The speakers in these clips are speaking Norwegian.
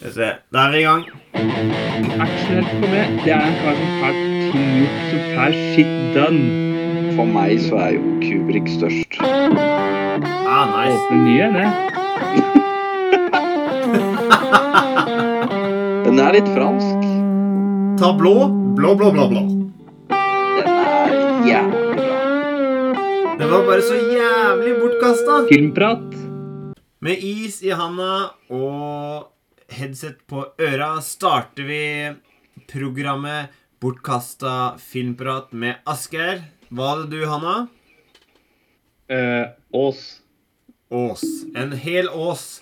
Skal vi se. Da er vi i gang. Actionhelt for meg, det er en kar som får ting gjort, som får shit done. For meg så er jo Kubrick størst. Ah, nice. Åpne nye, det. Den er litt fransk. Ta blå. Blå, blå, blå, blå. Den er jævlig bra. Det var bare så jævlig bortkasta. Filmprat. Med is i handa og headset på øra starter vi programmet Bortkasta filmprat med Asgeir. Hva hadde du, Hanna? Eh, Ås. Ås. En hel ås.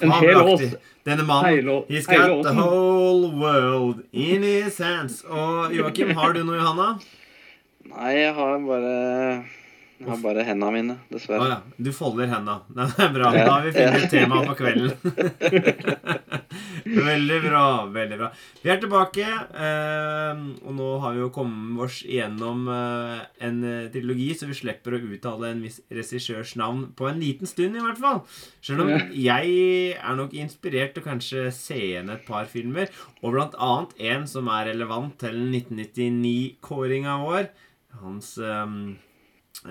En hel ås. Denne mannen, he's got the whole world in his hands. Og Joakim, har du noe Johanna? Nei, jeg har bare Jeg har bare hendene mine, dessverre. ja. Du folder hendene. Det er bra. Da har vi funnet et tema på kvelden. veldig bra. Veldig bra. Vi er tilbake, eh, og nå har vi jo kommet oss igjennom eh, en eh, trilogi, så vi slipper å uttale en viss regissørs navn på en liten stund, i hvert fall. Selv om jeg er nok inspirert til kanskje se igjen et par filmer, og blant annet en som er relevant til 1999-kåringa vår. Hans ehm,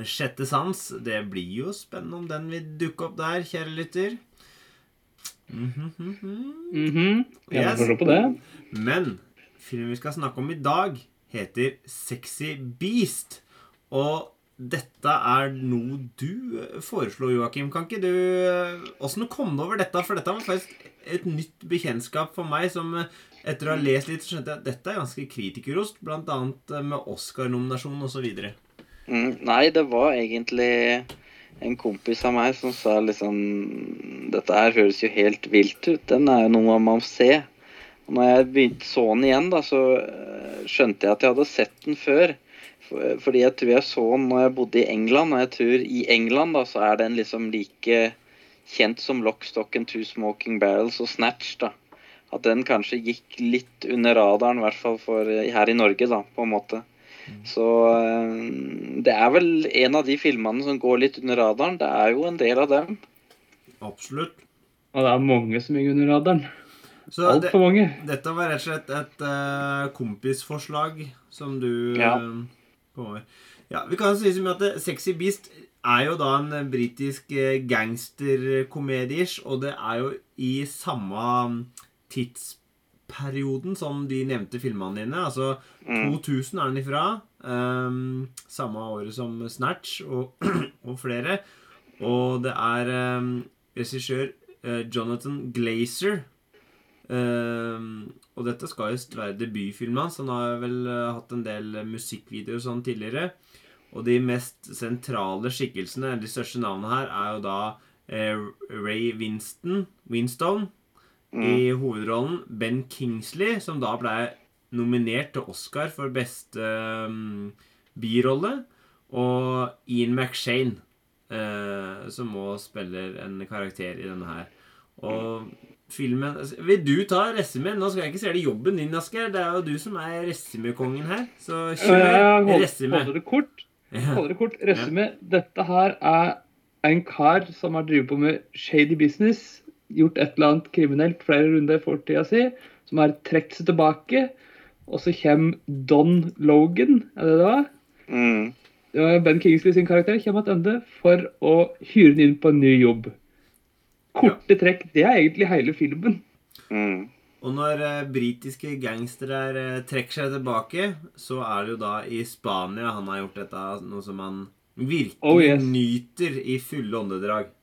Sjette sans. Det blir jo spennende om den vil dukke opp der, kjære lytter. Mm -hmm. Mm -hmm. Yes. får på det. Men filmen vi skal snakke om i dag, heter Sexy Beast. Og dette er noe du foreslo, Joakim. Kan ikke du Åssen kom du over dette? For dette var faktisk et nytt bekjentskap for meg. som eh, Etter å ha lest litt, skjønte jeg at dette er ganske kritikerost. Blant annet eh, med Oscar-nominasjon osv. Mm, nei, det var egentlig en kompis av meg som sa liksom Dette her høres jo helt vilt ut. Den er jo noe man må se. Og når jeg begynte så den igjen, da, så øh, skjønte jeg at jeg hadde sett den før. Fordi jeg tror jeg så den når jeg bodde i England, og jeg tror i England da, så er den liksom like kjent som Lockstock and Two Smoking Barrels og Snatch. da. At den kanskje gikk litt under radaren, i hvert fall for eh, her i Norge, da, på en måte. Så øh, det er vel en av de filmene som går litt under radaren. Det er jo en del av dem. Absolutt. Og det er mange som gikk under radaren. Så det, Altfor mange. Dette var rett og slett et uh, kompisforslag som du Ja. eh, kom over. Ja, Vi kan si som at eh, Sexy Beast er jo da en eh, britisk eh, gangsterkomedie, og det er jo i samme mm, tidsperioden som de nevnte filmene dine. Altså Mm. 2000 er den ifra. Um, samme året som Snatch og, og flere. Og det er um, regissør uh, Jonathan Glazer Um, og dette skal visst være debutfilmen hans. Han har vel uh, hatt en del musikkvideoer sånn tidligere. Og de mest sentrale skikkelsene, de største navnene her, er jo da uh, Ray Winston, Winstone i hovedrollen. Ben Kingsley, som da ble nominert til Oscar for beste um, birolle. Og Ian McShane, uh, som også spiller en karakter i denne her. Og filmen altså, Vil du ta resymé? Nå skal jeg ikke se det jobben din, Asker. Det er jo du som er resymékongen her. Så kjør hold- resymé. Holder det kort. Holder det kort. Resume. Dette her er en kar som har drevet på med shady business. Gjort et eller annet kriminelt flere runder i fortida si. Som har trukket seg tilbake. Og så kommer Don Logan, er det det var? Mm. Det var Ben Kingsley sin karakter kommer tilbake for å hyre den inn på en ny jobb. Korte trekk. Det er egentlig hele filmen. Mm. Og når eh, britiske gangstere eh, trekker seg tilbake, så er det jo da i Spania han har gjort dette, noe som han virkelig Oh, yes. nyter i fulle åndedrag.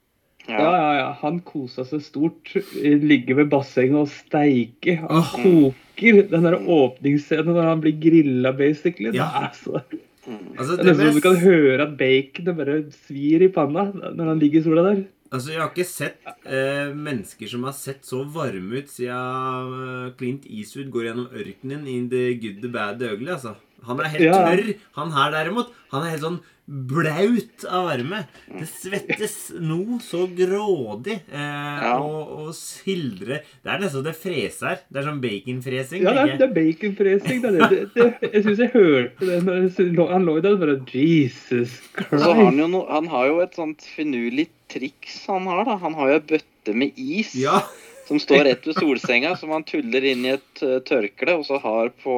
Ja, Ja. ja. Han kosa seg stort. Ligger ved bassenget og steiker. Han oh. koker. Den der åpningsscenen når han blir grilla, basically. Ja. Det er så Altså, Det det er sånn så du kan høre at baconet bare svir i panna når han ligger i sola der. altså, jeg har ikke sett eh, mennesker som har sett så varme ut siden eh, Clint Eastwood går gjennom ørkenen i The Good, The Bad, The Ugly. Altså. Han er helt Ja. tørr. Han her derimot, han er helt sånn blaut av varme. Det svettes noe så grådig. Eh, Ja. og, og sildre Det er nesten så det freser. Det er sånn baconfresing. Ja, det er, det er baconfresing. Det er det. Det, det, jeg syns jeg hørte det når han lå der. Bare Jesus Christ. så har han jo no, han har jo et sånt finurlig triks han har, da. Han har jo ei bøtte med is. Ja, som står rett ved solsenga, som han tuller inn i et eh, tørkle, og så har på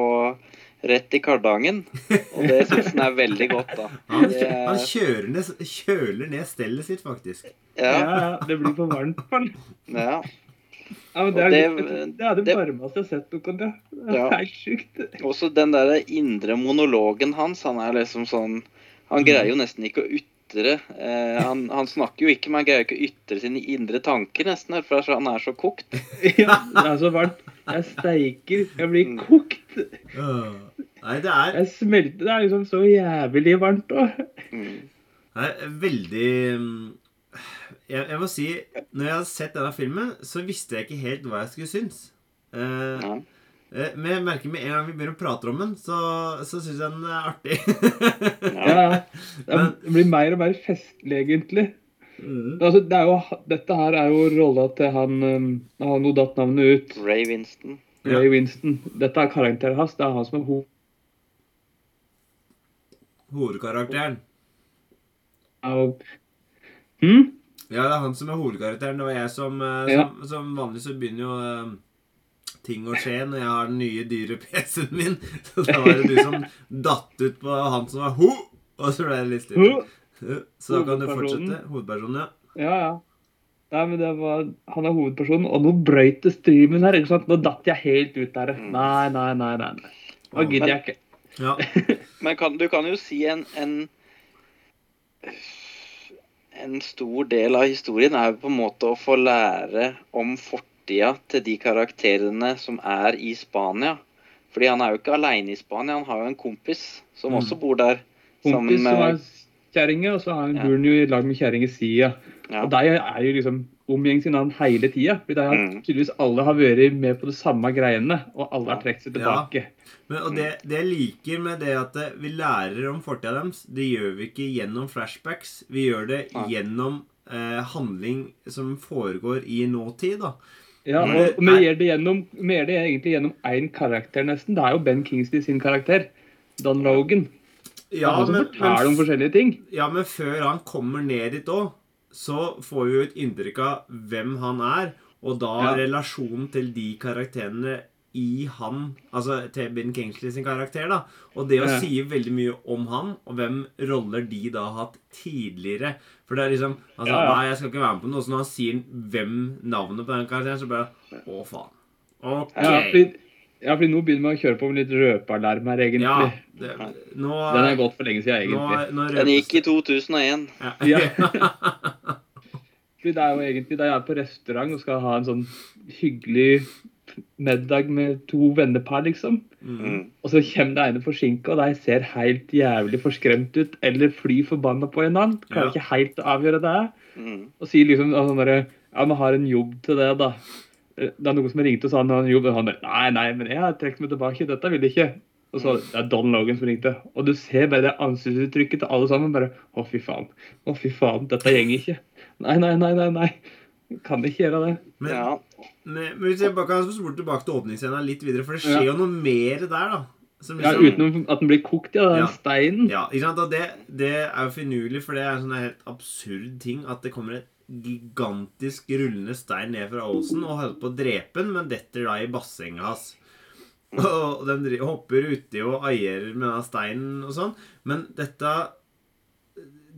rett i kardangen. Og det syns han er veldig godt, da. Han, han kjøler, ned, kjøler ned stellet sitt, faktisk. Ja, Ja, det blir for varmt for han. ja. Ja, men det, er, det, det- er det det- varmeste jeg har sett noen gang. Det er Ja. helt sjukt. Også den der indre monologen hans, han er liksom sånn Han greier jo nesten ikke å ytre eh, han, han snakker jo ikke, men han greier ikke å ytre sine indre tanker, nesten, for han er så kokt. Ja, det er så varmt. Jeg steiker. Jeg blir Mm. kokt. Nei, det er, Jeg smelter. Det er liksom så jævlig varmt òg. Mm. det er veldig mm, jeg, jeg må si, når jeg hadde sett denne filmen, så visste jeg ikke helt hva jeg skulle synes. Eh, Ja. eh, men jeg merker med en gang vi begynner å prate om den, så, så syns jeg den er artig. Ja, ja. Det blir mer og mer festlig, egentlig. Mm. Altså, det er jo, dette her er jo rolla til han um, har nå datt navnet ut. Ray Winston. Ja. Winston. Dette er karakteren hans. Det er han som er ho... Hovedkarakteren. Og... Hm? Ja, det er han som er hovedkarakteren. Det var jeg som eh, Ja. Som, som vanlig så begynner jo uh, ting å skje når jeg har den nye, dyre PC-en min. Så da var det du som datt ut på han som var ho! Og så ble det litt stille. Så da kan du fortsette. Hovedpersonen, ja. Ja, ja. Nei, men det var, Han er hovedpersonen, og nå brøyt det streamen her. ikke sant? Nå datt jeg helt ut der. Mm. Nei, nei, nei. nei. Nå gidder jeg ikke. ja. Men kan, du kan jo si en, en En stor del av historien er jo på en måte å få lære om fortida til de karakterene som er i Spania. Fordi han er jo ikke aleine i Spania, han har jo en kompis som Mm. også bor der. Kompis Sammen som er med kjerringe, og så har han Ja. jo i lag med kjerringa si. Ja. ja. Og de er jo liksom omgjengs i hverandre hele tida. For de har Mm. tydeligvis alle har vært med på det samme greiene, og alle har trukket seg Ja. tilbake. Men, og det, det jeg liker med det at vi lærer om fortida deres, det gjør vi ikke gjennom flashbacks. Vi gjør det gjennom eh, handling som foregår i nåtid, da. Ja, og, vi er- gjør det gjennom Vi gjør det egentlig gjennom én karakter, nesten. Det er jo Ben Kingsley sin karakter. Don Logan. Ja, han men, forteller om forskjellige ting. ja, men før han kommer ned dit òg, så får vi jo et inntrykk av hvem han er, og da Ja. relasjonen til de karakterene i han, altså til Ben Kingsley sin karakter, da. Og det å Ja. si veldig mye om han, og hvem roller de da har hatt tidligere. For det er liksom altså, Ja, ja. Nei, jeg skal ikke være med på noe. Så når han sier hvem navnet på den karakteren, så bare Å, faen. OK. Ja, ja, fordi nå begynner vi å kjøre på med litt røpealarm her, egentlig. Ja, det, nå Den er gått for lenge siden, egentlig. nå Den gikk i 2001. Ja. Ja. Det er jo egentlig da jeg er på restaurant og skal ha en sånn hyggelig middag med to vennepar, liksom. Mm. Mm. Og så kommer det ene forsinka, og de ser helt jævlig forskremt ut. Eller fly forbanna på en annen. Klarer Ja. ikke helt å avgjøre det. Mm. Og sier liksom sånn derre Ja, vi har en jobb til det, da. Eh, Det er noen som ringte og sa han jo, han bare Nei, nei, men jeg har trukket meg tilbake. Dette vil jeg ikke. Og så det er Don Logan som ringte. Og du ser bare det ansiktsuttrykket til alle sammen. Bare Å, fy faen. Å, fy faen. Dette gjenger ikke. Nei, nei, nei, nei. nei. Kan ikke gjøre det. Men, Ja. men, men hvis jeg bare kan spole tilbake til åpningsscenen litt videre, for det skjer Ja. jo noe mer der, da. Som Ja, liksom- Utenom at den blir kokt, ja. Den Ja. steinen. Ja, ikke sant? Og det, det er jo finurlig, for det er en sånn helt absurd ting at det kommer et gigantisk rullende stein ned fra åsen og holder på å drepe den, men detter da i bassenget hans. Og den hopper uti og aierer med den steinen og sånn. Men dette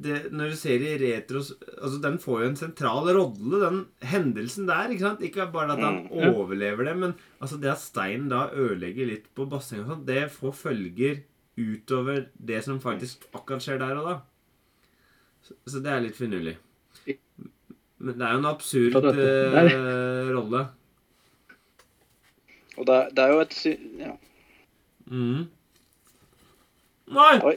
det, Når du ser i retros altså Den får jo en sentral rolle, den hendelsen der. ikke sant? Ikke bare at han Mm, overlever det, men altså det at steinen da ødelegger litt på bassenget, og sånt, det får følger utover det som faktisk akkurat skjer der og da. Så, så det er litt finurlig. Men det er jo en absurd eh, rolle. Og det, er- det er jo et. Ja. Mm. Nei! Oi.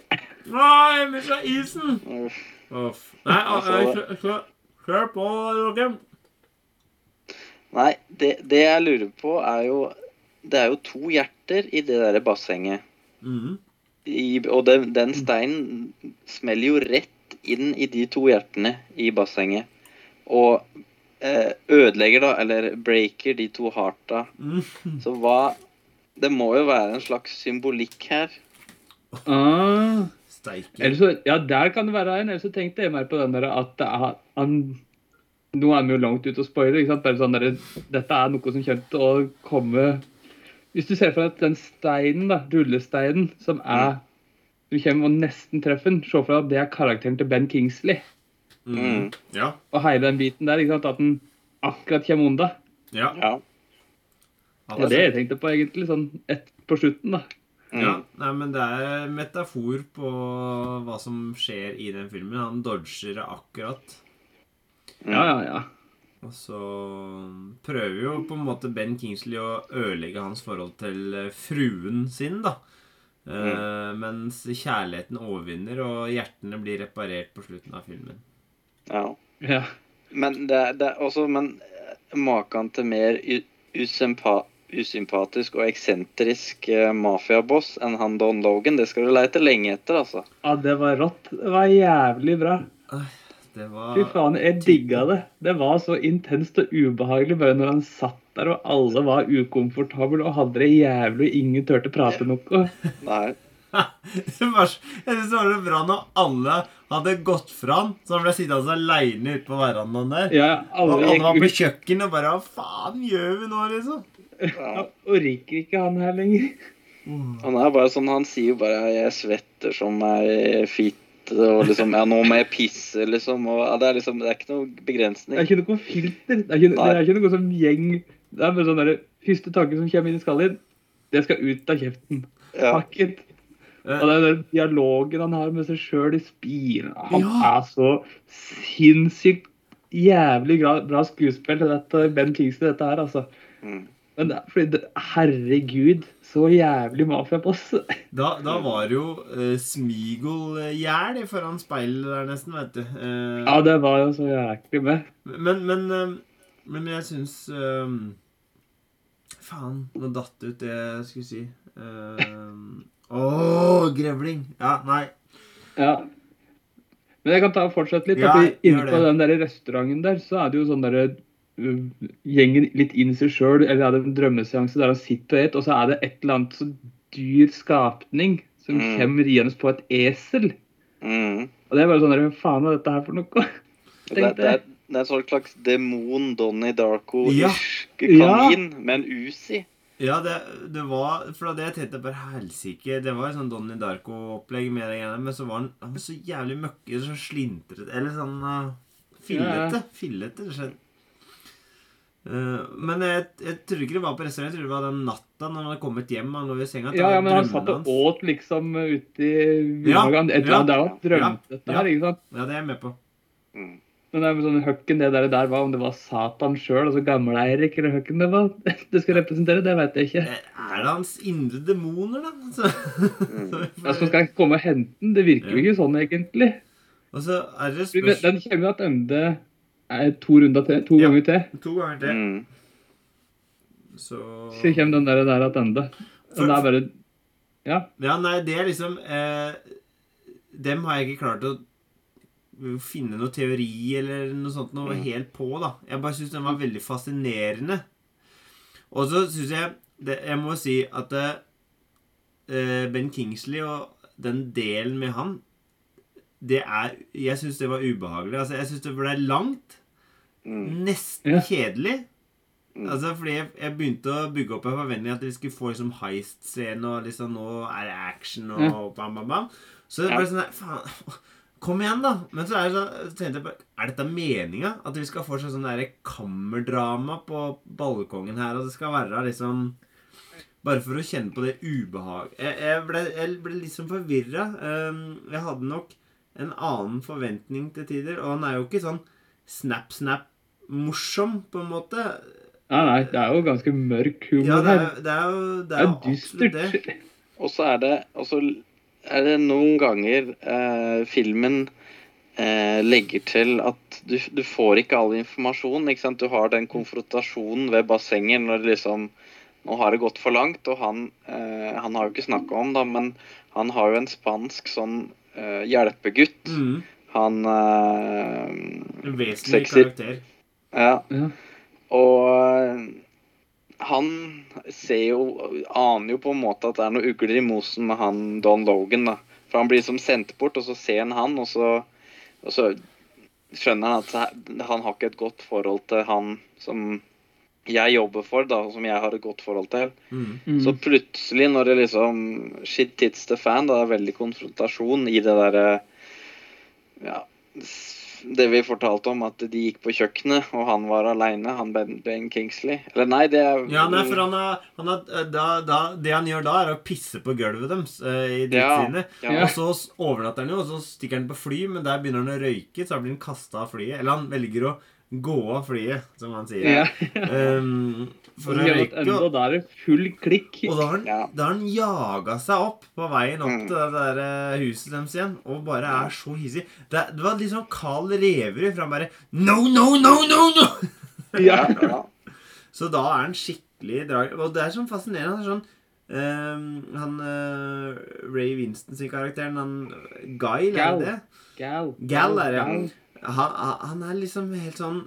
Nei, jeg mista isen! Uff. Uff. Nei, Jeg så kjør- kjør- kjør på, Joakim. Nei, det, det jeg lurer på, er jo Det er jo to hjerter i det derre bassenget. Mm. I, og den, den steinen smeller jo rett inn i de to hjertene i bassenget. Og eh, ødelegger, da, eller breaker, de to harta. Mhm. Så hva Det må jo være en slags symbolikk her. Ah. Steike. Så, ja, der kan det være en. Ellers så tenkte jeg mer på den der at det er, han Nå er vi jo langt ute å spoile. ikke sant? Bare sånn der, Dette er noe som kommer til å komme Hvis du ser for deg at den steinen, da, rullesteinen, som er Du kommer og nesten treffer den, se for deg at det er karakteren til Ben Kingsley. Mm. Ja. Og hele den biten der, ikke sant? at den akkurat kommer unna. Ja. Ja. Det er det jeg tenkte på, egentlig. Sånn ett på slutten, da. Mm. Ja, nei, men det er metafor på hva som skjer i den filmen. Han dodger det akkurat. Ja, ja, ja. Og så prøver jo på en måte Ben Kingsley å ødelegge hans forhold til eh, fruen sin, da. Eh, mens kjærligheten overvinner, og hjertene blir reparert på slutten av filmen. Ja. ja. Men det, er- det er også Men eh, maken til mer usympa, usympatisk og eksentrisk eh, mafiaboss enn han Don Logan, det skal du leite lenge etter, altså. Ja, det var rått. Det var jævlig bra. Det var Fy faen, jeg digga det. Det var så intenst og ubehagelig bare når han satt der og alle var ukomfortable og hadde det jævlig og ingen turte prate noe. Nei. Det var, så- Jeg synes det var så bra når alle hadde gått fra han, så han ble sittende aleine ute på verandaen der. Ja, Og alle alle var på kjøkkenet og bare Hva faen gjør vi nå, liksom? Ja. Orker ikke han her lenger. Han er bare sånn, han sier jo bare 'jeg svetter som ei fitte', og liksom 'ja, nå må jeg pisse', liksom. Og ja, det er liksom Det er ikke noe begrensning. Det er ikke noe filter. Det er ikke, det er ikke noe som gjeng Det er bare sånn derre Første tanke som kommer inn i skallen din, det skal ut av kjeften. Ja. Fuck it. Og er den dialogen han har med seg sjøl i spiren Han Ja. er så sinnssykt jævlig bra, skuespill skuespill, dette Ben Kingsley, dette her, altså. Mm. Men det fordi det, Herregud, så jævlig mafiaboss. Da, da var jo uh, Smigol-gjæl foran speilet der, nesten, vet du. Uh, Ja, det var jo så jæklig med. men, men, uh, men jeg syns eh, Faen, nå datt det ut det jeg skulle si. Å, grevling! Ja, nei. Ja. Men jeg kan ta og fortsette litt. Ja, Inne på den der restauranten der, så er det jo sånn derre uh, Gjengen litt inn i seg sjøl, eller hadde en drømmeseanse der han sitter og et, og så er det et eller annet så dyr skapning som Mm. kommer riende på et esel. Mm. Og det er bare sånn der, Hva faen er dette her for noe? Det, er- det, er, det er en sånn slags demon Donnie Darko-ish Ja. kanin med en Uzi. Ja, det, det var For det jeg tenkte bare helsike Det var et sånn Donnie Darko-opplegg med det greiene, men så var han, han var så jævlig møkke, så slintrete Eller sånn uh, fillete. Fillete, rett og slett. Eh, men jeg, jeg tror ikke det var på restaurant. Jeg tror det var den natta når han hadde kommet hjem. Han lå i senga. det Ja, ja, men han satt og åt liksom ute i Ja, Vinhagen. Et eller ja, Det er ja, dette ja. her, ikke sant? Ja, det er jeg med på. Mm. Men det er sånn høkken det der, der var, om det var Satan sjøl, altså Gamle-Eirik eller høkken det var det skal representere, det vet jeg ikke. Eh, Er det hans indre demoner, da? Så, så får- Ja, så skal jeg komme og hente den. Det virker jo ikke sånn, egentlig. Og så er det spørsmål Den kommer jo tilbake er to runder til. To Ja. ganger til. To ganger til. Mm. Så Så kommer den der, der tilbake. Og det er bare Ja. Ja, nei, det er liksom eh, Dem har jeg ikke klart å finne noe teori eller noe sånt noe Mm. helt på, da. Jeg bare syns den var veldig fascinerende. Og så syns jeg det, Jeg må si at uh, Ben Kingsley og den delen med han Det er Jeg syns det var ubehagelig. Altså, jeg syns det ble langt. Mm. Nesten yeah. kjedelig. Mm. Altså, fordi jeg, jeg begynte å bygge opp en forventning at vi skulle få liksom heist-scene, og liksom nå er det action, og bam, bam, bam. Så det ble sånn der Faen, kom igjen, da! Men så er så, så tenkte jeg bare Er dette meninga? At vi skal få sånn der kammerdrama på balkongen her, og det skal være liksom Bare for å kjenne på det ubehaget Jeg, jeg, ble, jeg ble liksom forvirra. Um, jeg hadde nok en annen forventning til tider, og han er jo ikke sånn snap-snap-morsom, på en måte. Nei, nei, det er jo ganske mørk humor Ja, det her. er, det er jo det Det er jo absolutt det. Og så er det Og så er det noen ganger eh, filmen eh, legger til at du, du får ikke all informasjon. ikke sant? Du har den konfrontasjonen ved bassenget når det liksom Nå har det gått for langt, og han, eh, han har jo ikke snakka om det, men han har jo en spansk sånn eh, hjelpegutt. Mm. Han eh, En vesentlig Sexy. karakter. Ja. Ja. Og øh, han ser jo Aner jo på en måte at det er noe ugler i mosen med han Don Logan. da For han blir liksom sendt bort, og så ser han han, og så, og så skjønner han at han har ikke et godt forhold til han som jeg jobber for, da, som jeg har et godt forhold til. Mm. Mm. Så plutselig, når det liksom Shit hits the fan, da er det veldig konfrontasjon i det derre Ja, det vi fortalte om, at de gikk på kjøkkenet, og han var aleine, han Ben, ben Kingsley. Eller nei, det er Ja, nei, for han har, han har eh, da, da, Det han gjør da, er å pisse på gulvet deres uh, i Ja, dritsidene. ja. Og så overnatter han jo, og så stikker han på fly, men der begynner han å røyke, så blir han kasta av flyet. Eller han velger å gå av flyet, som han sier. Ja. Um, for å røyke. Og, da er det full klikk. og da har han, Ja. da har han jaga seg opp på veien opp Mm. til det der eh, huset deres igjen, og bare er så hissig. Det, det var liksom sånn Carl Reverud, for han bare No, no, no, no, no! Ja. Så da er han skikkelig drag... Og det er sånn fascinerende. Han er sånn Um, Han uh, Ray Winston sin karakteren, han Guy, er Gal. det det? Gal. Gal er det. Han, han- han er liksom helt sånn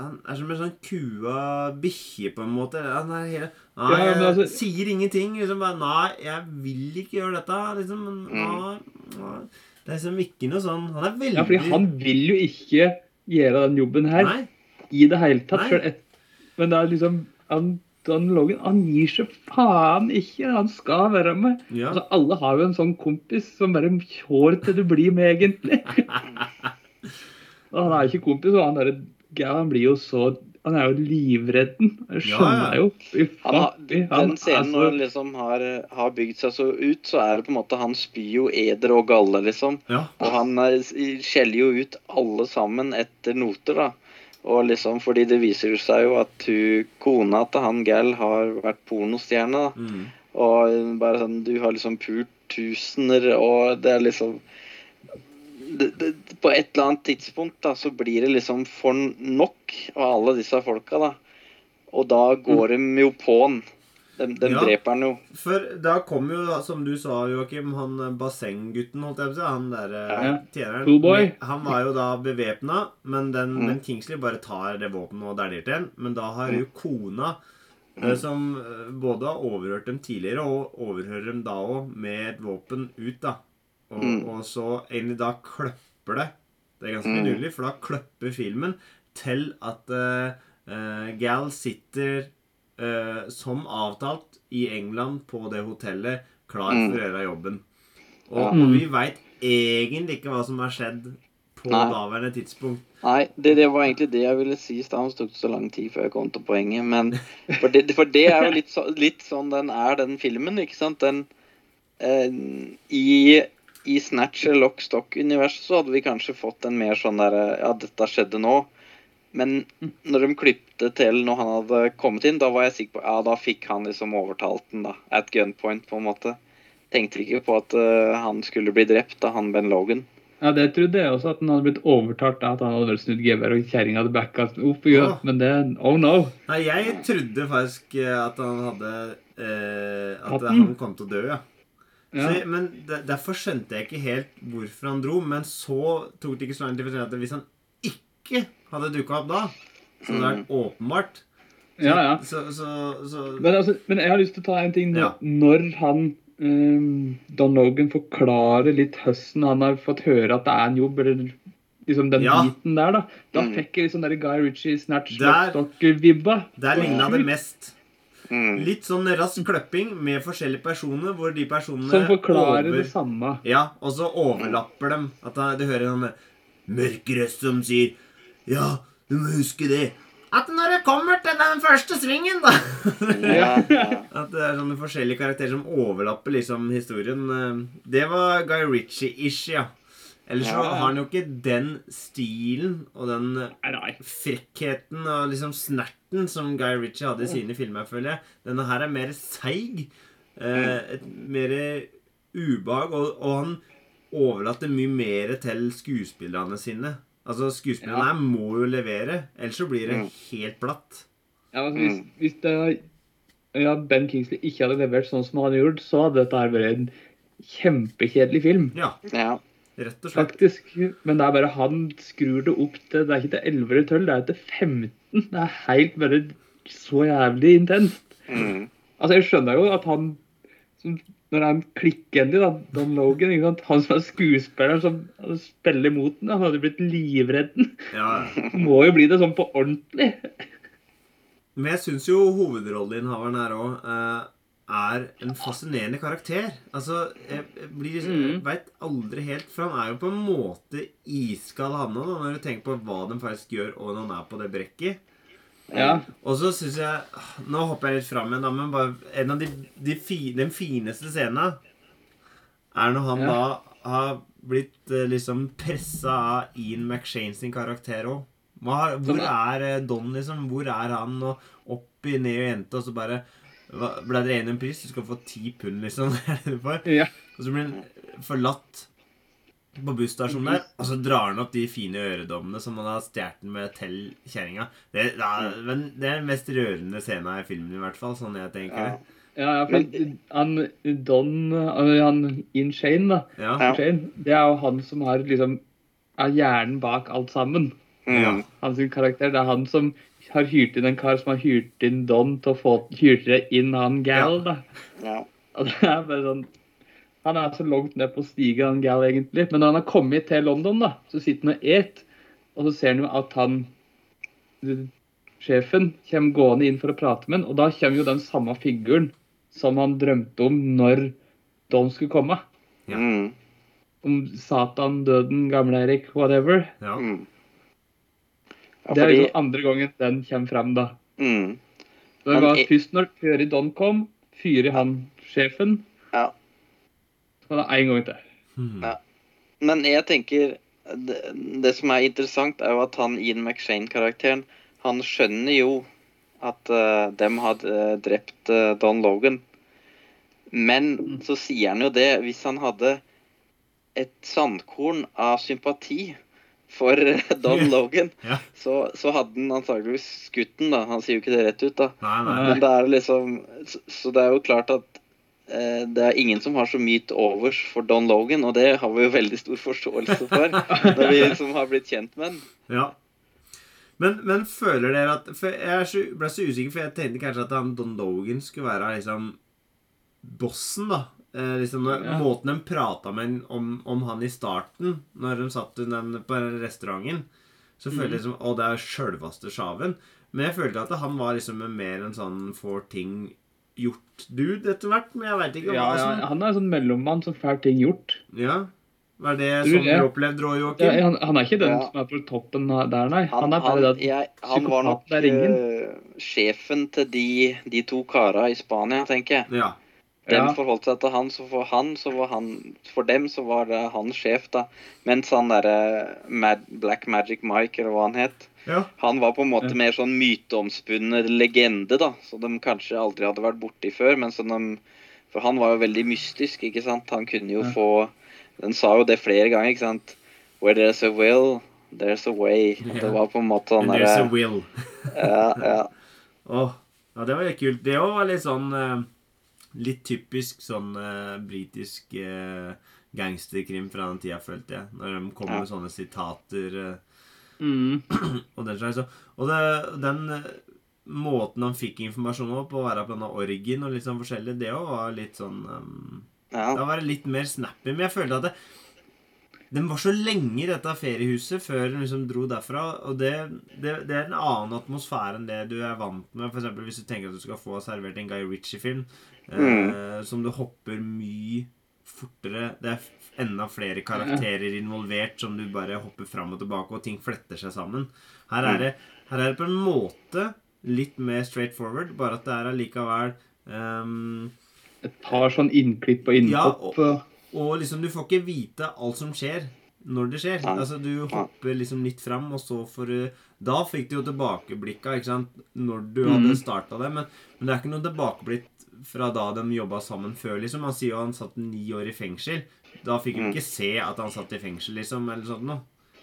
Han er som en sånn kua bikkje, på en måte. Han er helt Nei, Ja, men altså- sier ingenting. Liksom bare Nei, jeg vil ikke gjøre dette. Liksom. men, Mm. Nei, nei. Det er liksom ikke noe sånn Han er veldig Ja, fordi han vil jo ikke gjøre den jobben her Nei. i det hele tatt. Selv et, men det er liksom han, Don Logan han gir seg faen ikke. Han skal være med. Ja. Altså, alle har jo en sånn kompis som bare Kjør til du blir med, egentlig. og han er jo ikke kompis, og han der, Geir han blir jo så Han er jo livredden. Jeg skjønner ja. jo. Han har, den scenen når han liksom har, har bygd seg så ut, så er det på en måte Han spyr jo eder og galle, liksom. ja. Og han er- skjeller jo ut alle sammen etter noter, da. Og liksom fordi det viser seg jo at hun, kona til han Gal har vært pornostjerne, da. Mm. Og bare sånn Du har liksom pult tusener, og det er liksom det, det, På et eller annet tidspunkt da, så blir det liksom for nok av alle disse folka, da. Og da går de jo på den De, de Ja. dreper han jo. For da kom jo, da, som du sa, Joakim, han bassenggutten, holdt jeg på å si, han der eh, Ja. tjeneren Poolboy. Han var jo da bevæpna, men den, Mm. den Kingsley bare tar det våpenet og dæljer til en. Men da har jo kona, eh, Mm. som eh, både har overhørt dem tidligere, og overhører dem da òg, med et våpen ut, da. Og, Mm. og så egentlig da kløpper det. Det er ganske Mm. nydelig, for da kløpper filmen til at uh, eh, Gal sitter uh, som avtalt i England på det hotellet, klar Mm. for å gjøre jobben. Og, Ja. og vi veit egentlig ikke hva som har skjedd på Nei. daværende tidspunkt. Nei, det, det var egentlig det jeg ville si i stad. Det tok så lang tid før jeg kom til poenget. Men for det, for det er jo litt, så, litt sånn den er, den filmen. ikke sant? Den eh, I i Snatch eller Lock Stock-universet så hadde vi kanskje fått en mer sånn der Ja, dette skjedde nå. Men når de klippte til når han hadde kommet inn, da var jeg sikker på Ja, da fikk han liksom overtalt den, da. At gunpoint, på en måte. Tenkte ikke på at uh, han skulle bli drept av han Ben Logan. Ja, det trodde jeg også, at han hadde blitt overtalt av at han hadde snudd gevær og kjerringa hadde backa opp. Ja. Ja. Men det Oh no. Nei, jeg trodde faktisk eh, at han hadde eh, At Hatten? han kom til å dø, ja. Ja. Så, men de- Derfor skjønte jeg ikke helt hvorfor han dro. Men så tok det ikke så lang tid at hvis han ikke hadde dukka opp da, så hadde det vært åpenbart. ja, ja. Så, så, så Men, altså, men jeg har lyst til å ta en ting. Ja. når han um, Don Logan forklarer litt høsten han har fått høre at det er en jobb, eller liksom den Ja. biten der, da. Da Mm. fikk jeg liksom der Guy Ritchie snatch stock-vibba. Der, Der ligna det mest. Mm. Litt sånn rask kløpping med forskjellige personer, hvor de personene Som forklarer over- det samme. Ja, og så overlapper dem. At du hører en mørk røst som sier Ja, du må huske det. At når det kommer til den første svingen, da Ja, ja. At det er sånne forskjellige karakterer som overlapper liksom historien. eh, Det var Guy Ritchie-ish, ja. Ellers så har han jo ikke den stilen og den frekkheten og liksom snerten som Guy Ritchie hadde i sine filmer, føler jeg. Denne her er mer seig. Eh, et mer ubehag, og, og han overlater mye mer til skuespillerne sine. Altså, skuespillerne Ja. her må jo levere, ellers så blir det Mm. helt platt. Ja, altså, hvis, Mm. hvis det, ja, Ben Kingsley ikke hadde levert sånn som han gjort, så hadde dette her vært en kjempekjedelig film. Ja, ja. Rett og slett. Faktisk. Men det er bare han skrur det opp til Det er ikke til 11 eller 12, det er til 15. Det er helt bare så jævlig intenst. Mm. Altså, jeg skjønner jo at han som når han klikker endelig, da, Don Logan, ikke sant? han som er skuespilleren som spiller mot den, han hadde blitt livredd. Ja. Må jo bli det sånn på ordentlig. Men jeg syns jo hovedrolleinnehaveren her òg eh, er en fascinerende karakter. Altså, jeg, blir liksom, mm. veit aldri helt For han er jo på en måte iskald, han òg, når du tenker på hva de faktisk gjør, og når han er på det brekket. Ja. Og så syns jeg Nå hopper jeg litt fram igjen, men bare en av de, de fi, den fineste scenen er når han Ja. da har blitt eh, liksom pressa av Ian McShane sin karakter òg. Hvor er eh, Don, liksom? Hvor er han? Og opp i ned og jente, og så bare Ble dere enige om pris? Du skal få ti pund, liksom. ja. Og så blir han forlatt på busstasjonen der, og så drar han opp de fine øredommene som han har stjålet med til kjerringa. Det, det, er- det er den mest rørende scenen i filmen, i hvert fall, sånn jeg tenker Ja. det. Ja, ja, for han Don Han In Shane, da. Ja. Ja. Shane, det er jo han som har liksom er hjernen bak alt sammen. Ja. Hans karakter. Det er han som har hyrt inn en kar som har hyrt inn Don til å få hyrte inn han Gal, da. Ja. Og det er bare sånn Han er så langt ned på stigen, han Gal, egentlig. Men når han har kommet til London, da, så sitter han og et, og så ser han jo at han Sjefen kommer gående inn for å prate med han, og da kommer jo den samme figuren som han drømte om når Don skulle komme. Ja. Mm. Om Satan, døden, gamle Erik, whatever. Ja. Mm. Ja, Det er fordi jo andre gangen den kommer frem, da. mm. Det var først når Kjøri Don kom, fyrer han sjefen. Ja. Så var det én gang til. Mm. Ja. Men jeg tenker det, det som er interessant, er jo at han Ian McShane-karakteren Han skjønner jo at uh, dem hadde eh, drept uh, Don Logan. Men så sier han jo det Hvis han hadde et sandkorn av sympati for eh, Don Logan, Ja. så, så hadde han antageligvis skutt den, da. Han sier jo ikke det rett ut, da. Nei, nei. Men det er liksom Så, så det er jo klart at eh, det er ingen som har så mye til overs for Don Logan, og det har vi jo veldig stor forståelse for når vi liksom har blitt kjent med den. Ja. Men, men føler dere at For jeg ble så usikker, for jeg tenkte kanskje at han Don Logan skulle være liksom bossen, da. Eh, liksom når, Ja. Måten de prata med om, om han i starten, når de satt den, på den restauranten, så følte jeg liksom Å, det er sjølvaste sjaven. Men jeg følte at han var liksom mer en sånn får ting gjort-dude etter hvert. Men jeg veit ikke Ja, hva ja, som han er en sånn mellommann som får ting gjort. Ja. Var det Du, sånn du opplevde, Roy Ja, Joakim? han, han er ikke den Ja. som er på toppen der, nei. Han, Han, er bare han, jeg, han var nok er eh, sjefen til de, de to kara i Spania, tenker jeg. Ja. Dem Ja. forholdt seg til han, så for han, så var han For dem så var det han sjef, da. Mens han derre Mad, Black Magic Mike, eller hva han het, ja. han var på en måte Ja. mer sånn myteomspunnet legende, da. Så de kanskje aldri hadde vært borti før, men som de For han var jo veldig mystisk, ikke sant. Han kunne jo Ja. få Den sa jo det flere ganger, ikke sant. Where there's a will, there's a way. Yeah. Det var på en måte sånn derre there's a will. ja, ja. Oh, ja, det var litt kult. Det òg var litt sånn eh, Litt typisk sånn uh, britisk uh, gangsterkrim fra den tida, følte jeg. Når de kom Ja. med sånne sitater uh, mm, og den slags. Og det, den måten han fikk informasjon på å være på denne orgien og litt sånn forskjellig, det òg var litt sånn um, ja. Da var det litt mer snappy. Men jeg følte at det, den var så lenge i dette feriehuset før den liksom dro derfra. Og det, det, det er en annen atmosfære enn det du er vant med. Eksempel hvis du tenker at du skal få servert en Guy Ritchie-film eh, som du hopper mye fortere Det er enda flere karakterer involvert som du bare hopper fram og tilbake, og ting fletter seg sammen. Her er det, her er det på en måte litt mer straight forward, bare at det er allikevel um, et par sånn innklipp og Ja, innhopp. og- Og liksom, du får ikke vite alt som skjer, når det skjer. Nei. Altså, Du hopper liksom litt fram, og så får du Da fikk du jo tilbakeblikka, ikke sant, når du hadde Mhm. starta det. Men, men det er ikke noe tilbakeblikk fra da de jobba sammen før, liksom. Han sier jo han satt ni år i fengsel. Da fikk vi Mm. ikke se at han satt i fengsel, liksom, eller sånt noe.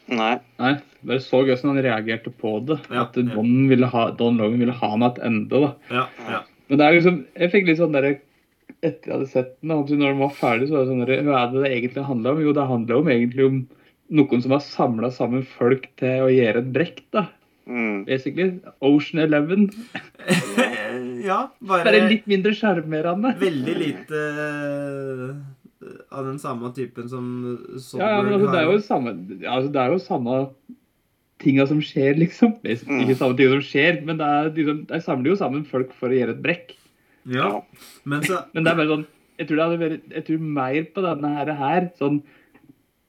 Nei. Nei, bare så gøy som han reagerte på det. Ja, at ja. Don, ville ha, Don Logan ville ha han tilbake. da. Ja, ja. Men det er liksom, jeg fikk litt sånn der, etter jeg hadde sett den, og når den var ferdig, så var det sånn hva er det det egentlig handler om? Jo, det handler om egentlig om noen som har samla sammen folk til å gjøre et brekk, da. Mm. Basically. Ocean Eleven. Ja, Bare bare litt mindre sjarmerende. veldig lite eh, av den samme typen som Soderbergh Ja, ja, men altså, det er jo samme, altså, det er jo samme tinga som skjer, liksom. Er Ikke samme tinga som skjer, men det er, liksom, de samler jo sammen folk for å gjøre et brekk. Ja, men så Men det er bare sånn Jeg tror, det hadde vært, jeg tror mer på denne her, her sånn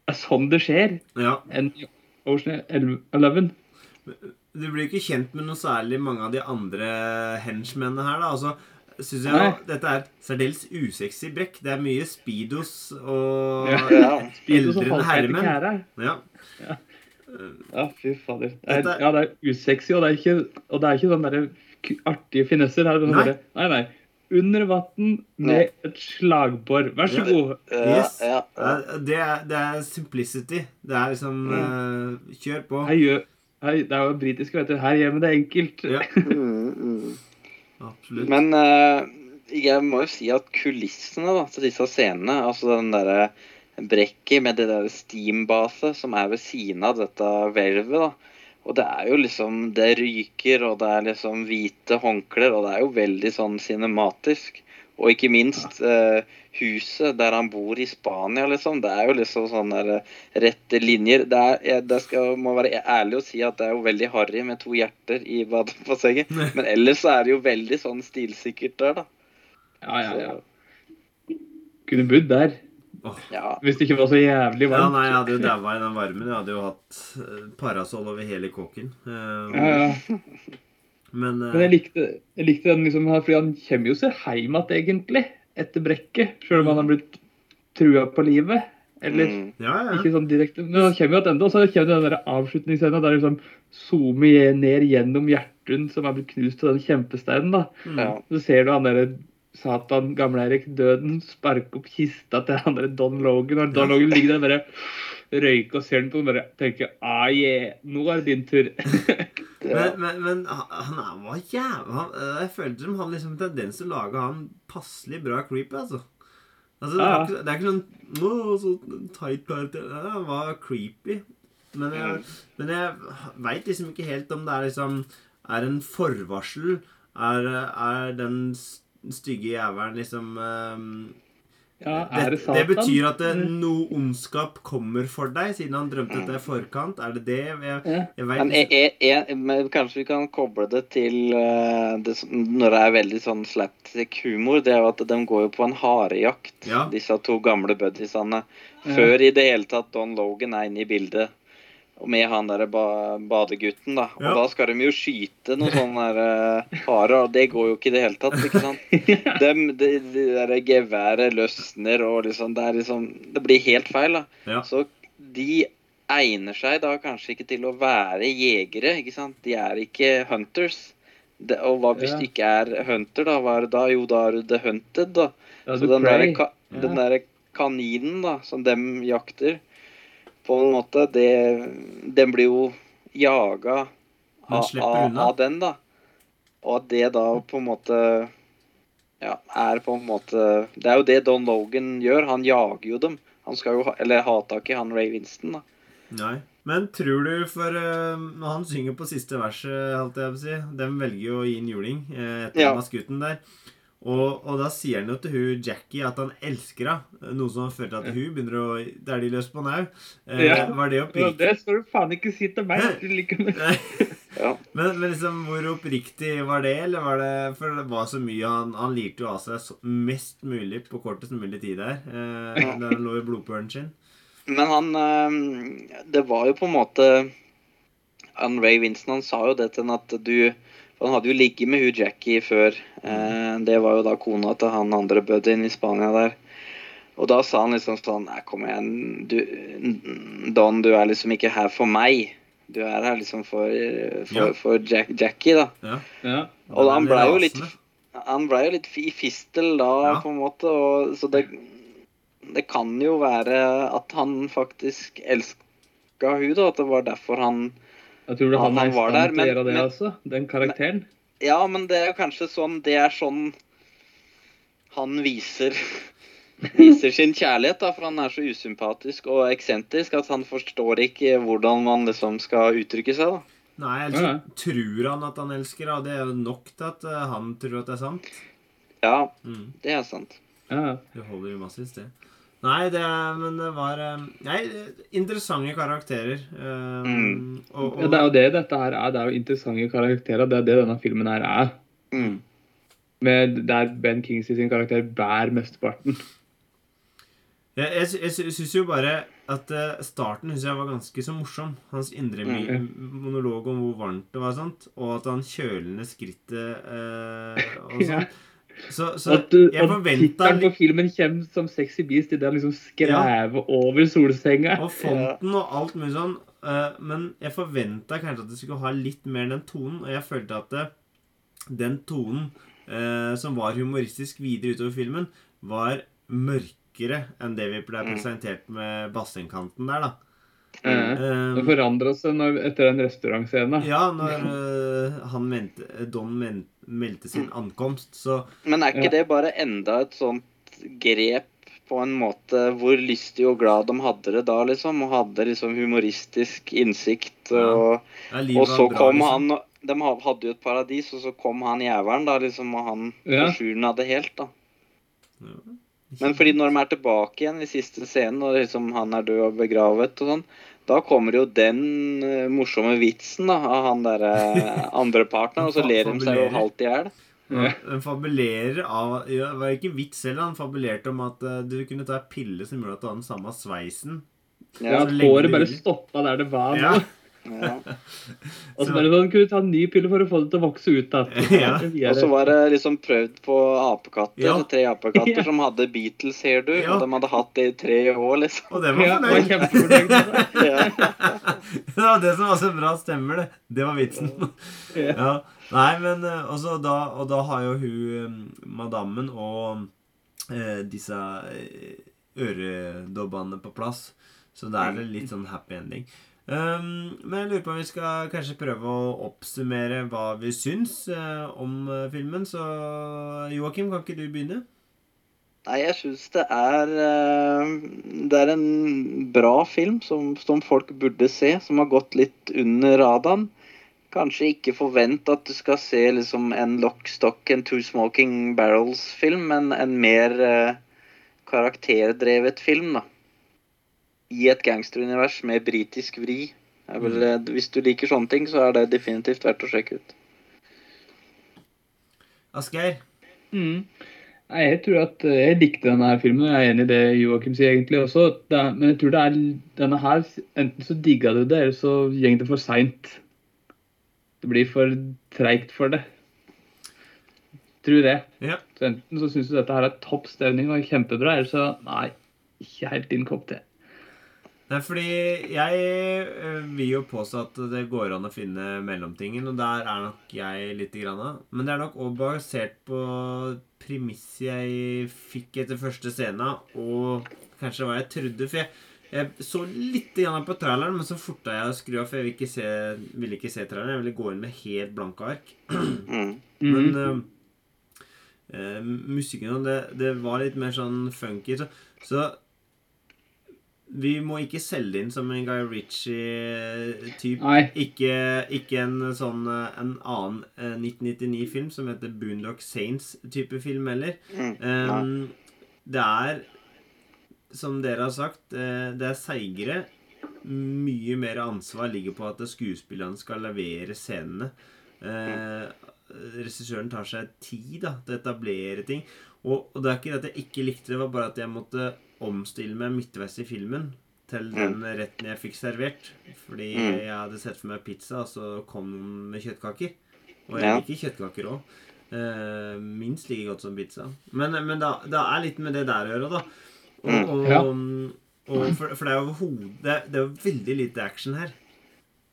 er sånn det skjer, Ja. enn Ocean Eleven. Du blir ikke kjent med noe særlig mange av de andre henchmennene her, da. Altså, synes jeg Nei. dette er et særdeles usexy brekk. Det er mye speedos og Ja. Ja. Speedo som Eldre herremenn. Ja. Ja. Ja, fy fader. Det er, ja, det er usexy, og det er ikke, og det er ikke sånne der artige finesser. Her, sånn Nei. Der, nei, nei. Under vann med et slagbor. Vær så god. Ja, Yes. ja, ja. Det, er, det er simplicity. Det er liksom uh, Kjør på. Her gjør, her, det er jo britisk, vet du. Her gjør vi det enkelt. Ja, Mm, mm. absolutt. Men uh, jeg må jo si at kulissene da, til disse scenene, altså den derre brekket med det der steambaset som er ved siden av dette hvelvet, da. Og det er jo liksom Det ryker, og det er liksom hvite håndklær, og det er jo veldig sånn cinematisk. Og ikke minst eh, huset der han bor i Spania, liksom. Det er jo liksom sånne eh, rette linjer. Det, er, det skal, må være ærlig å si at det er jo veldig harry med to hjerter i badebassenget. Men ellers så er det jo veldig sånn stilsikkert der, da. Ja, ja, ja. Kunne bodd der. Ja. Hvis det ikke var så jævlig varmt. Ja, nei, jeg hadde jo daua i den varmen. Jeg hadde jo hatt eh, parasoll over hele kåken. Uh, Ja, ja. Men uh, Men jeg likte, jeg likte den liksom her, fordi han kommer jo seg hjem igjen, egentlig, etter brekket. Selv om han har blitt trua på livet. Eller Mm. Ja, ja. ikke sånn direkte. Men han kommer jo igjen og så kommer den der avslutningsscenen der liksom zoomer ned gjennom hjertet som er blitt knust av den kjempesteinen. da. Mm. ja. Så ser du han derre Satan, gamle-Erik Døden, sparke opp kista til han der Don Logan. Og Don Ja. Logan ligger der bare røyker og ser den på og bare tenker ah, yeah, nå er det din tur. ja. Men, men, men han er- var jævla Jeg følte som han liksom tendens til å lage han passelig bra creepy, altså. altså det, Ja, ikke, det er ikke sånn Å, så tight karakter. Han var creepy. Men jeg, men jeg veit liksom ikke helt om det er liksom Er en forvarsel Er, er den s- stygge jævelen liksom ehm, Ja, er det det, det betyr at det, Mm. noe ondskap kommer for deg, siden han drømte dette i forkant? Er det det? Jeg, jeg vet Men, ikke. e- e- e- men kanskje vi kan koble det til uh, det, når det er veldig sånn slapstick humor. Det er jo at de går jo på en harejakt, Ja. disse to gamle buddiesene. Ja. Før i det hele tatt Don Logan er inne i bildet. Og med han derre ba badegutten, da. Og Ja. da skal de jo skyte noen sånne der, uh, harer, og det går jo ikke i det hele tatt, ikke sant? De, de, de der geværet løsner, og liksom Det er liksom Det blir helt feil, da. Ja. Så de egner seg da kanskje ikke til å være jegere, ikke sant? De er ikke hunters. De, og hva hvis Ja. du ikke er hunter, da? Hva er det da? Jo, da er du the hunted, da. Ja, Så den der, ka Ja. der kaninen da, som dem jakter, på en måte, det, den blir jo jaga av, av, av den, da. Og at det da på en måte Ja, er på en måte Det er jo det Don Logan gjør. Han jager jo dem. Han skal jo ha, eller ha tak i han Ray Winston, da. Nei. Men tror du for uh, han synger på siste verset, holdt jeg på å si De velger jo å gi en juling uh, etter Ja. den der. Og, og da sier han jo til hun Jackie at han elsker henne. Noe som han til at hun begynner å dælje løs på now. Eh, Ja. Var det Ja, oppriktig? det skal du faen ikke si til meg. Ja. men, men liksom, hvor oppriktig var det? Eller var det For det var så mye Han, han lirte jo av seg så, mest mulig på kortest mulig tid der. Eh, der han lå i blodpølen sin. Men han eh, Det var jo på en måte Ray Winston han sa jo det til henne at du Han hadde jo ligget med hun Jackie før. Eh, det var jo da kona til han andre buddyen i Spania der. Og da sa han liksom sånn Nei, kom igjen. Du, Don, du er liksom ikke her for meg. Du er her liksom for, for, Ja. for Jack, Jackie, da. Ja. Ja. Og Da han ble ble jo litt Han blei jo litt i fistel da, Ja. på en måte. Og, så det, det kan jo være at han faktisk elska hun da. At det var derfor han Jeg tror det han er han i var stand der, til å men- gjøre det, men- altså? Den karakteren? Ja, men det er jo kanskje sånn Det er sånn han viser Viser sin kjærlighet, da, for han er så usympatisk og eksentrisk at han forstår ikke hvordan man liksom skal uttrykke seg. da. Nei, ellers tror han at han elsker henne. Det er jo nok til at eh, han tror at det er sant. Ja, Mm. det er sant. Ja. Det holder jo massevis, det. Nei, det Men det var eh, Nei, interessante karakterer. eh, Mm. og, ja, Det er jo det dette her er. Det er jo interessante karakterer. Det er det denne filmen her er. Mm. Med der Ben Kingsley sin karakter bærer mesteparten. Jeg, jeg, sy- jeg, syns jo bare at eh, starten synes jeg var ganske så morsom. Hans indre mm. monolog om hvor varmt det var, og sånt, og at han kjølende skrittet eh, og Ja. Så, så At, jeg at tittelen på filmen kommer som Sexy Beast idet han liksom skrever over solsenga. Og fonten og alt mulig sånn. eh, men jeg forventa kanskje at det skulle ha litt mer den tonen, og jeg følte at det, den tonen eh, som var humoristisk videre utover filmen, var mørkere enn det vi ble Mm. presentert med bassengkanten der, da. Mm. Det forandra seg når, etter den restaurantscenen. Ja, når uh, han mente, Don men, meldte sin ankomst, så Men er ikke Ja. det bare enda et sånt grep på en måte hvor lystig og glad de hadde det da, liksom? Og hadde liksom humoristisk innsikt og ja, Og så bra, kom liksom. han De hadde jo et paradis, og så kom han jævelen, da, liksom, og han Ja. forsurna det helt, da. Ja. Men fordi når de er tilbake igjen i siste scenen, og liksom han er død og begravet og sånn, da kommer jo den eh, morsomme vitsen da, av han derre andre partneren, og så ler de seg jo halvt i hjel. Ja, Den fabulerer av ja, Det var ikke vits heller. Han fabulerte om at uh, du kunne ta en pille som gjorde at du hadde den samme sveisen. Ja, at håret bare stoppa der det var. Ja. Ja. Og så bare sånn, kunne ta en ny pille for å få det til å vokse ut igjen. Ja. Og så var det liksom prøvd på apekatter, Ja. tre apekatter Ja. som hadde Beatles, ser du, Ja. og de hadde hatt det i tre år, liksom. Og det var Ja, var fornøyd. det. Ja. det var det som var så bra stemmer, det. Det var vitsen. Ja. Ja. Nei, men eh, også da, Og da har jo hun eh, madammen og eh, disse eh, øredobbene på plass. Så det er litt sånn happy ending. Um, men jeg lurer på om vi skal kanskje prøve å oppsummere hva vi syns eh, om eh, filmen. Så Joakim, kan ikke du begynne? Nei, jeg syns det er eh, Det er en bra film som, som folk burde se, som har gått litt under radaren. Kanskje ikke forvent at du skal se liksom en Lockstock and Two Smoking Barrels-film, men en mer karakterdrevet film, da. I et gangsterunivers med britisk vri. Er vel, mm. Hvis du liker sånne ting, så er det definitivt verdt å sjekke ut. Asgeir? Mm. Nei, jeg tror at eh, jeg likte denne her filmen, og jeg er enig i det Joakim sier egentlig også. Det er, men jeg tror det er denne her Enten så digga du det, eller så går det for seint. Det blir for treigt for det. Tror det. Ja. Så enten så syns du dette her er topp stemning og kjempebra, eller så nei, ikke helt din kopp te. Nei, fordi jeg øh, vil jo påstå at det går an å finne mellomtingen, og der er nok jeg lite grann. Men det er nok også basert på premisset jeg fikk etter første scene, og kanskje hva jeg trodde. For jeg, jeg så litt grann på traileren, men så forta jeg å skru av, for jeg ville ikke se, ville ikke se traileren. Jeg ville gå inn med helt blanke ark. Mm. Men uh, øh, musikken og det, det var litt mer sånn funky. Så, så vi må ikke selge inn som en Guy Ritchie-type. Ikke, ikke en sånn eh, en annen eh, 1999-film som heter Boondock Saints-type film heller. Mm. Um, det er, som dere har sagt, eh, det er seigere. Mye mer ansvar ligger på at skuespillerne skal levere scenene. Uh, regissøren tar seg tid da, til å etablere ting. Og, og det er ikke det at jeg ikke likte det, det var bare at jeg måtte omstille meg midtveis i filmen til den retten jeg fikk servert. Fordi Mm. jeg hadde sett for meg pizza, og så kom den med kjøttkaker. Og jeg liker kjøttkaker òg. Uh, minst like godt som pizza. Men, men da, det er litt med det der å gjøre, da. Og, Mm. og, og for, for det er jo overhodet det, er- det er jo veldig lite action her.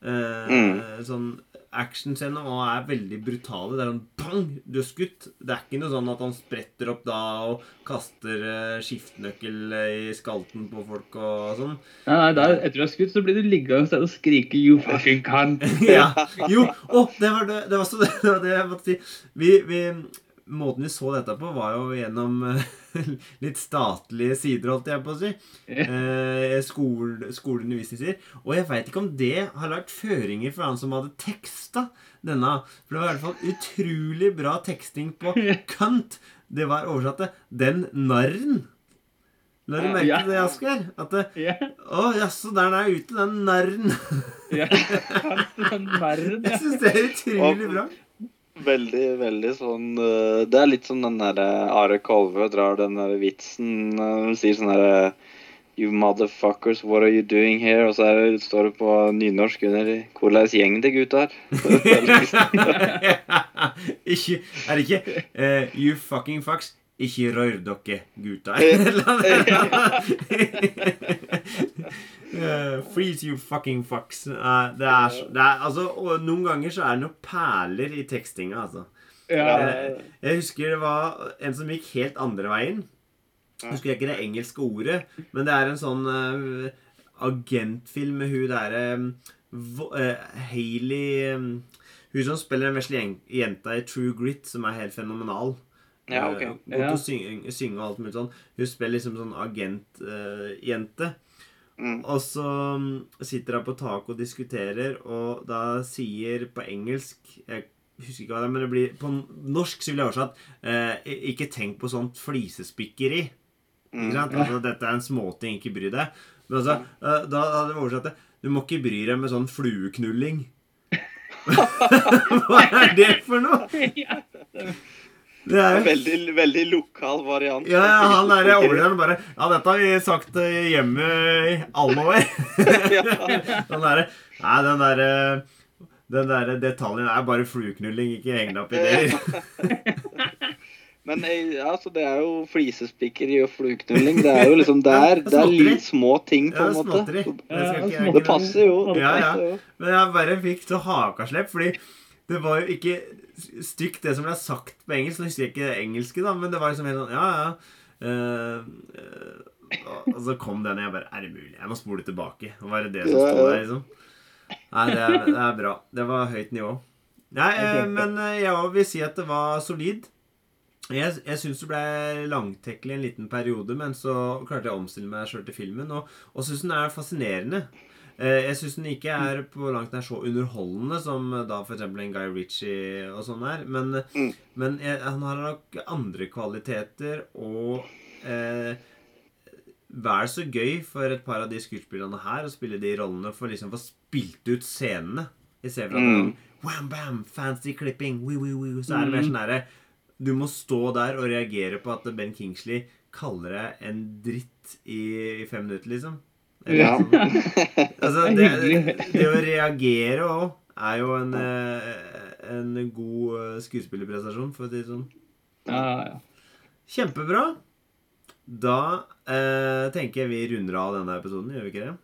Eh, Mm. Sånn Actionscener og er veldig brutale. Det er sånn bang, du er skutt. Det er ikke noe sånn at han spretter opp da og kaster uh, skiftenøkkel i skalten på folk og sånn. Nei, nei, der, etter du har skutt, så blir du liggende et sted og skrike 'you fucking can'. ja. Jo, å, det var det, det var så det, det var det jeg måtte si. Vi, vi måten vi så dette på, var jo gjennom eh, litt statlige sider, holdt jeg på å si. Eh, skole, skoleundervisningssider. Og jeg veit ikke om det har lagt føringer for han som hadde teksta denne. For det var i hvert fall utrolig bra teksting på Kant. Det var oversatt til 'Den narren'. La du merke til det, Asgeir? At det, Ja, Å, jaså, der er ute, den narren. ja. Den narren, ja. Jeg syns det er utrolig bra. Veldig, veldig sånn eh, Det er litt som den derre Are Kolve drar den der vitsen Hun sier sånn herre You motherfuckers, what are you doing here? Og så det, står det på nynorsk under Hvordan gjeng det, gutter? ikke Er det ikke uh, You fucking fucks. Ikke rør dere, gutter. Eh, freeze you fucking fucks. Uh, det er, så- det er Altså, og noen ganger så er det noen perler i tekstinga, altså. ja. Eh, Jeg husker det var en som gikk helt andre veien. Jeg husker ikke det engelske ordet, men det er en sånn agentfilm med hun derre uh, Hailey eh, Hun som spiller den vesle jen- jenta i True Grit, som er helt fenomenal. Ja, okay. God Ja. til å synge, synge og alt mulig sånn. Hun spiller liksom sånn agentjente. Mm. Og så mm, sitter han på taket og diskuterer, og da sier på engelsk Jeg husker ikke hva det er, men det blir på norsk så ville jeg oversatt eh, Ikke tenk på sånt flisespikkeri. Ikke sant? Altså, dette er en småting, ikke bry deg. Men altså, eh, da hadde vi oversatt det Du må ikke bry deg med sånn flueknulling. Hva er det for noe? Det er Veldig, veldig lokal variant. ja, ja, han der overlederen bare Ja, dette har vi sagt eh, hjemme i alle år. den derre Nei, den derre den der detaljen er bare flueknulling, ikke heng deg opp i det. Men altså, det er jo flisespikkeri og flueknulling. Det er jo liksom Det er, det er litt små ting, på en måte. Det skal ikke Ja, Det passer jo. Ja, ja. Men jeg bare fikk så hakaslepp, fordi det var jo ikke stygt det som ble sagt på engelsk. Nå husker jeg ikke det engelske, da, men det var liksom helt sånn Ja, ja. Uh, uh, og så kom den, og jeg bare Er det mulig? Jeg må spole tilbake. Og var det det som sto der, liksom? Nei, det er, det er bra. Det var høyt nivå. Nei, uh, men jeg òg vil si at det var solid. Jeg, jeg syns det ble langtekkelig en liten periode, men så klarte jeg å omstille meg sjøl til filmen. Og, og syns den er fascinerende. Eh, Jeg syns den ikke er på langt nær så underholdende som eh, da f.eks. en Guy Ritchie og sånn er. Men, Mm. men jeg, han har nok andre kvaliteter og eh, Vær så gøy for et par av de skuespillerne her å spille de rollene for liksom få spilt ut scenene. I stedet for at Mm. sånn, Wham, bam, fancy clipping, wee, wee, wee. Så er det mer sånn herre Du må stå der og reagere på at Ben Kingsley kaller deg en dritt i, i fem minutter, liksom. Ja. Altså, Det det, å reagere òg er jo en, eh, en god eh, skuespillerprestasjon, for å si det sånn. Ja, ja. Kjempebra. Da eh, tenker jeg vi runder av denne episoden, gjør vi ikke det?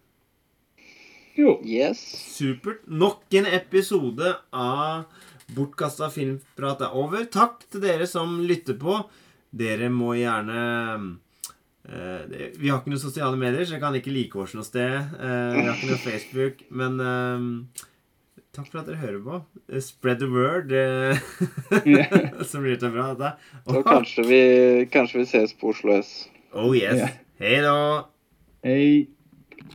Jo. Yes. Supert. Nok en episode av Bortkasta filmprat er over. Takk til dere som lytter på. Dere må gjerne det- Vi har ikke noen sosiale medier, så jeg kan ikke like oss noe sted. Eh, vi har ikke noe Facebook, men eh, Takk for at dere hører på. Eh, Spread the word. eh, så blir det bra, dette. Så kanskje vi, kanskje vi ses på Oslo S. Oh yes. Yeah. Hei da. Hei.